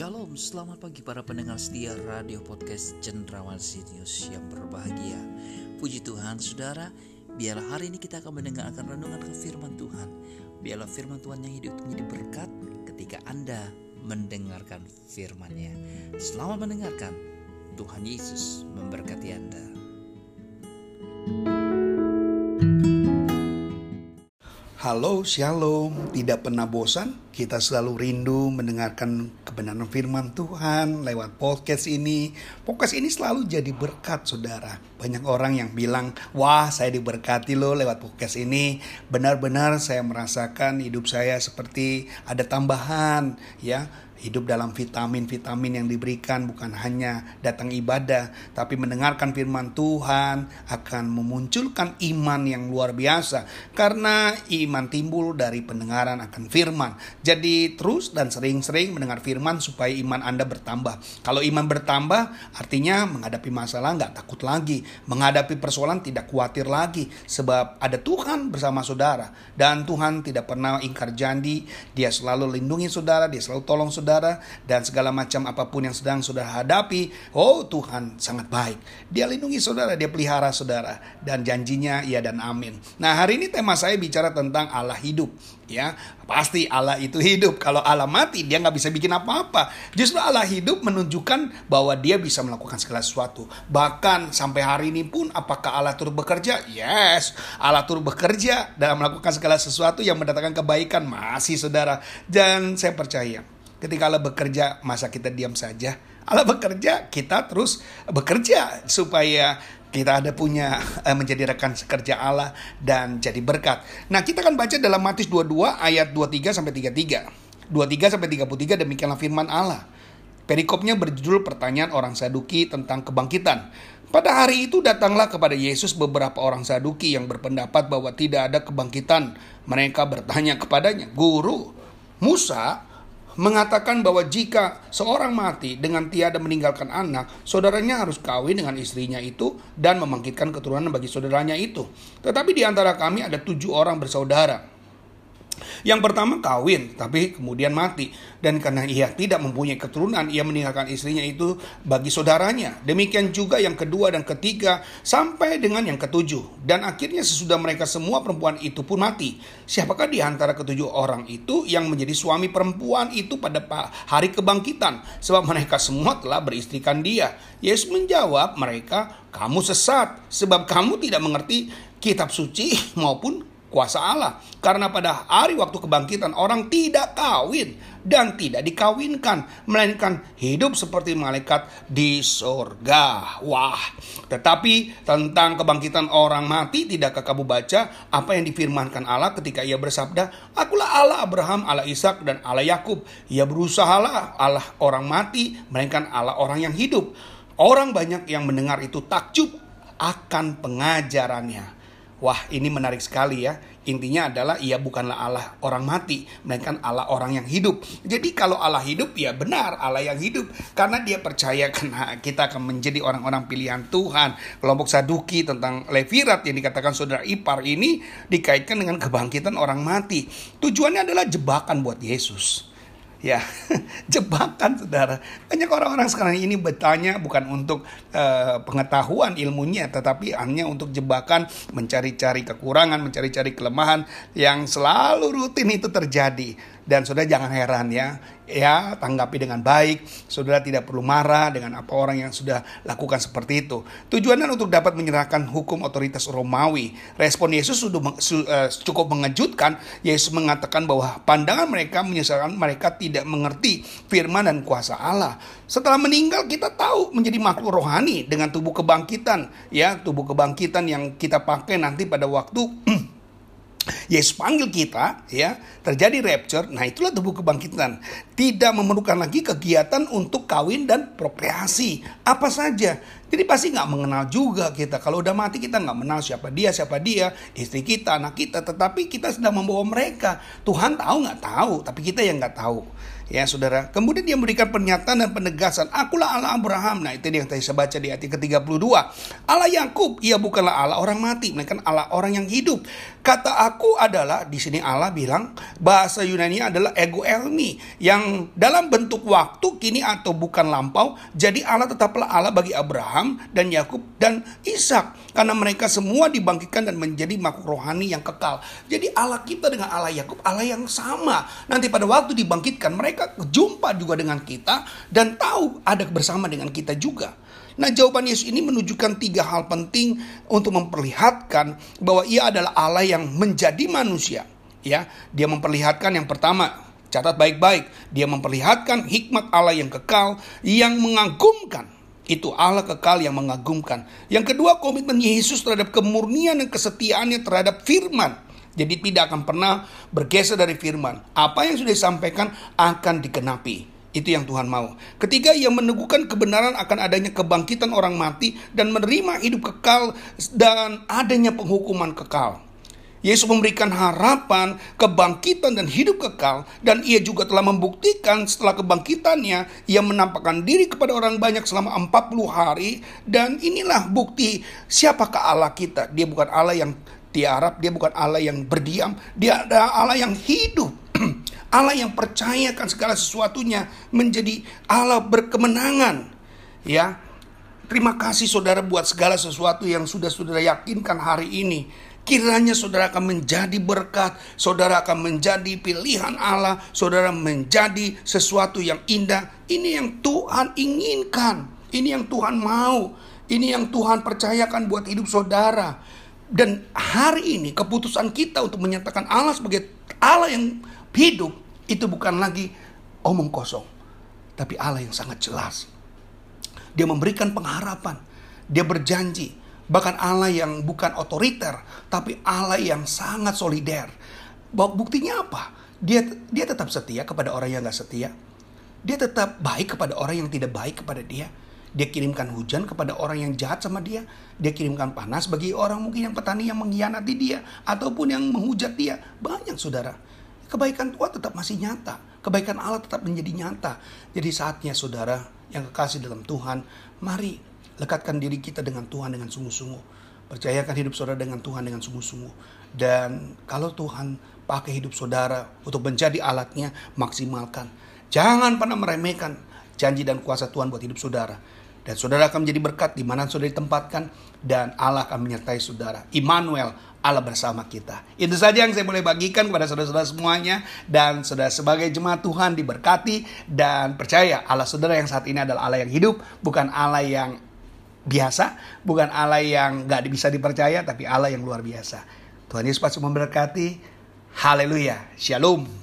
Shalom, selamat pagi para pendengar setia radio podcast Cendrawan Sinius yang berbahagia. Puji Tuhan, saudara, biarlah hari ini kita akan mendengarkan renungan ke firman Tuhan. Biarlah firman Tuhan yang hidup menjadi berkat ketika Anda mendengarkan firman-Nya. Selamat mendengarkan. Tuhan Yesus memberkati Anda. Halo, shalom. Tidak pernah bosan? Kita selalu rindu mendengarkan kebenaran firman Tuhan lewat podcast ini. Podcast ini selalu jadi berkat, saudara. Banyak orang yang bilang, wah saya diberkati loh lewat podcast ini. Benar-benar saya merasakan hidup saya seperti ada tambahan, ya hidup dalam vitamin-vitamin yang diberikan bukan hanya datang ibadah tapi mendengarkan firman Tuhan akan memunculkan iman yang luar biasa karena iman timbul dari pendengaran akan firman jadi terus dan sering-sering mendengar firman supaya iman Anda bertambah. Kalau iman bertambah artinya menghadapi masalah nggak takut lagi. Menghadapi persoalan tidak khawatir lagi. Sebab ada Tuhan bersama saudara. Dan Tuhan tidak pernah ingkar janji. Dia selalu lindungi saudara dia selalu tolong saudara. Dan segala macam apa pun yang sedang saudara hadapi, oh Tuhan sangat baik. Dia lindungi saudara, dia pelihara saudara. Dan janjinya ya dan amin. Nah, hari ini tema saya bicara tentang Allah hidup ya pasti Allah itu hidup. Kalau Allah mati dia nggak bisa bikin apa-apa. Justru Allah hidup menunjukkan bahwa dia bisa melakukan segala sesuatu. Bahkan sampai hari ini pun apakah Allah turut bekerja? Yes. Allah turut bekerja dalam melakukan segala sesuatu yang mendatangkan kebaikan. Masih saudara. Dan saya percaya Ketika Allah bekerja, masa kita diam saja? Allah bekerja, kita terus bekerja supaya kita ada punya eh, menjadi rekan sekerja Allah dan jadi berkat. Nah, kita akan baca dalam Matius 22 ayat 23 sampai 33. 23 sampai 33 demikianlah firman Allah. Perikopnya berjudul pertanyaan orang Saduki tentang kebangkitan. Pada hari itu datanglah kepada Yesus beberapa orang Saduki yang berpendapat bahwa tidak ada kebangkitan. Mereka bertanya kepadanya, "Guru, Musa mengatakan bahwa jika seorang mati dengan tiada meninggalkan anak, saudaranya harus kawin dengan istrinya itu dan membangkitkan keturunan bagi saudaranya itu. Tetapi di antara kami ada tujuh orang bersaudara. Yang pertama kawin, tapi kemudian mati. Dan karena ia tidak mempunyai keturunan, ia meninggalkan istrinya itu bagi saudaranya. Demikian juga yang kedua dan ketiga, sampai dengan yang ketujuh. Dan akhirnya sesudah mereka semua perempuan itu pun mati. Siapakah di antara ketujuh orang itu yang menjadi suami perempuan itu pada hari kebangkitan? Sebab mereka semua telah beristrikan dia. Yesus menjawab mereka, kamu sesat, sebab kamu tidak mengerti kitab suci maupun kuasa Allah. Karena pada hari waktu kebangkitan orang tidak kawin dan tidak dikawinkan, melainkan hidup seperti malaikat di sorga. Wah, tetapi tentang kebangkitan orang mati, tidakkah kamu baca apa yang difirmankan Allah ketika ia bersabda, Akulah Allah Abraham, Allah Ishak dan Allah Yakub. Ia berusahalah Allah orang mati, melainkan Allah orang yang hidup. Orang banyak yang mendengar itu takjub akan pengajarannya. Wah, ini menarik sekali ya. Intinya adalah ia bukanlah Allah orang mati, melainkan Allah orang yang hidup. Jadi kalau Allah hidup ya benar Allah yang hidup karena dia percaya karena kita akan menjadi orang-orang pilihan Tuhan. Kelompok Saduki tentang Levirat yang dikatakan saudara ipar ini dikaitkan dengan kebangkitan orang mati. Tujuannya adalah jebakan buat Yesus ya jebakan saudara. Banyak orang-orang sekarang ini bertanya bukan untuk uh, pengetahuan ilmunya tetapi hanya untuk jebakan mencari-cari kekurangan mencari-cari kelemahan yang selalu rutin itu terjadi dan saudara jangan heran ya, ya tanggapi dengan baik. Saudara tidak perlu marah dengan apa orang yang sudah lakukan seperti itu. Tujuannya untuk dapat menyerahkan hukum otoritas Romawi. Respon Yesus sudah uh, cukup mengejutkan. Yesus mengatakan bahwa pandangan mereka menyesalkan mereka tidak mengerti firman dan kuasa Allah. Setelah meninggal kita tahu menjadi makhluk rohani dengan tubuh kebangkitan, ya tubuh kebangkitan yang kita pakai nanti pada waktu Yesus panggil kita, ya, terjadi rapture. Nah, itulah tubuh kebangkitan. Tidak memerlukan lagi kegiatan untuk kawin dan prokreasi. Apa saja. Jadi pasti nggak mengenal juga kita. Kalau udah mati kita nggak mengenal siapa dia, siapa dia, istri kita, anak kita. Tetapi kita sedang membawa mereka. Tuhan tahu nggak tahu, tapi kita yang nggak tahu. Ya saudara, kemudian dia memberikan pernyataan dan penegasan, akulah Allah Abraham. Nah itu yang tadi saya baca di ayat ke-32. Allah Yakub, ia bukanlah Allah orang mati, melainkan Allah orang yang hidup. Kata aku adalah, di sini Allah bilang, bahasa Yunani adalah ego elmi, yang dalam bentuk waktu kini atau bukan lampau, jadi Allah tetaplah Allah bagi Abraham dan Yakub dan Ishak karena mereka semua dibangkitkan dan menjadi makhluk rohani yang kekal. Jadi Allah kita dengan Allah Yakub Allah yang sama. Nanti pada waktu dibangkitkan mereka jumpa juga dengan kita dan tahu ada bersama dengan kita juga. Nah jawaban Yesus ini menunjukkan tiga hal penting untuk memperlihatkan bahwa ia adalah Allah yang menjadi manusia. Ya, dia memperlihatkan yang pertama, catat baik-baik, dia memperlihatkan hikmat Allah yang kekal, yang mengagumkan itu Allah kekal yang mengagumkan. Yang kedua komitmen Yesus terhadap kemurnian dan kesetiaannya terhadap firman. Jadi tidak akan pernah bergeser dari firman. Apa yang sudah disampaikan akan dikenapi. Itu yang Tuhan mau. Ketiga, ia meneguhkan kebenaran akan adanya kebangkitan orang mati dan menerima hidup kekal dan adanya penghukuman kekal. Yesus memberikan harapan, kebangkitan dan hidup kekal dan ia juga telah membuktikan setelah kebangkitannya ia menampakkan diri kepada orang banyak selama 40 hari dan inilah bukti siapakah Allah kita. Dia bukan Allah yang tiarap, dia bukan Allah yang berdiam, dia adalah Allah yang hidup. Allah yang percayakan segala sesuatunya menjadi Allah berkemenangan. Ya. Terima kasih saudara buat segala sesuatu yang sudah saudara yakinkan hari ini Kiranya saudara akan menjadi berkat, saudara akan menjadi pilihan Allah, saudara menjadi sesuatu yang indah. Ini yang Tuhan inginkan, ini yang Tuhan mau, ini yang Tuhan percayakan buat hidup saudara. Dan hari ini keputusan kita untuk menyatakan Allah sebagai Allah yang hidup itu bukan lagi omong kosong, tapi Allah yang sangat jelas. Dia memberikan pengharapan, dia berjanji Bahkan Allah yang bukan otoriter, tapi Allah yang sangat solider. Buktinya apa? Dia dia tetap setia kepada orang yang gak setia. Dia tetap baik kepada orang yang tidak baik kepada dia. Dia kirimkan hujan kepada orang yang jahat sama dia. Dia kirimkan panas bagi orang mungkin yang petani yang mengkhianati dia. Ataupun yang menghujat dia. Banyak saudara. Kebaikan Tuhan tetap masih nyata. Kebaikan Allah tetap menjadi nyata. Jadi saatnya saudara yang kekasih dalam Tuhan. Mari Lekatkan diri kita dengan Tuhan dengan sungguh-sungguh. Percayakan hidup saudara dengan Tuhan dengan sungguh-sungguh. Dan kalau Tuhan pakai hidup saudara untuk menjadi alatnya, maksimalkan. Jangan pernah meremehkan janji dan kuasa Tuhan buat hidup saudara. Dan saudara akan menjadi berkat di mana saudara ditempatkan dan Allah akan menyertai saudara. Immanuel, Allah bersama kita. Itu saja yang saya boleh bagikan kepada saudara-saudara semuanya. Dan saudara sebagai jemaat Tuhan diberkati. Dan percaya Allah saudara yang saat ini adalah Allah yang hidup. Bukan Allah yang biasa, bukan Allah yang gak bisa dipercaya, tapi Allah yang luar biasa. Tuhan Yesus pasti memberkati. Haleluya. Shalom.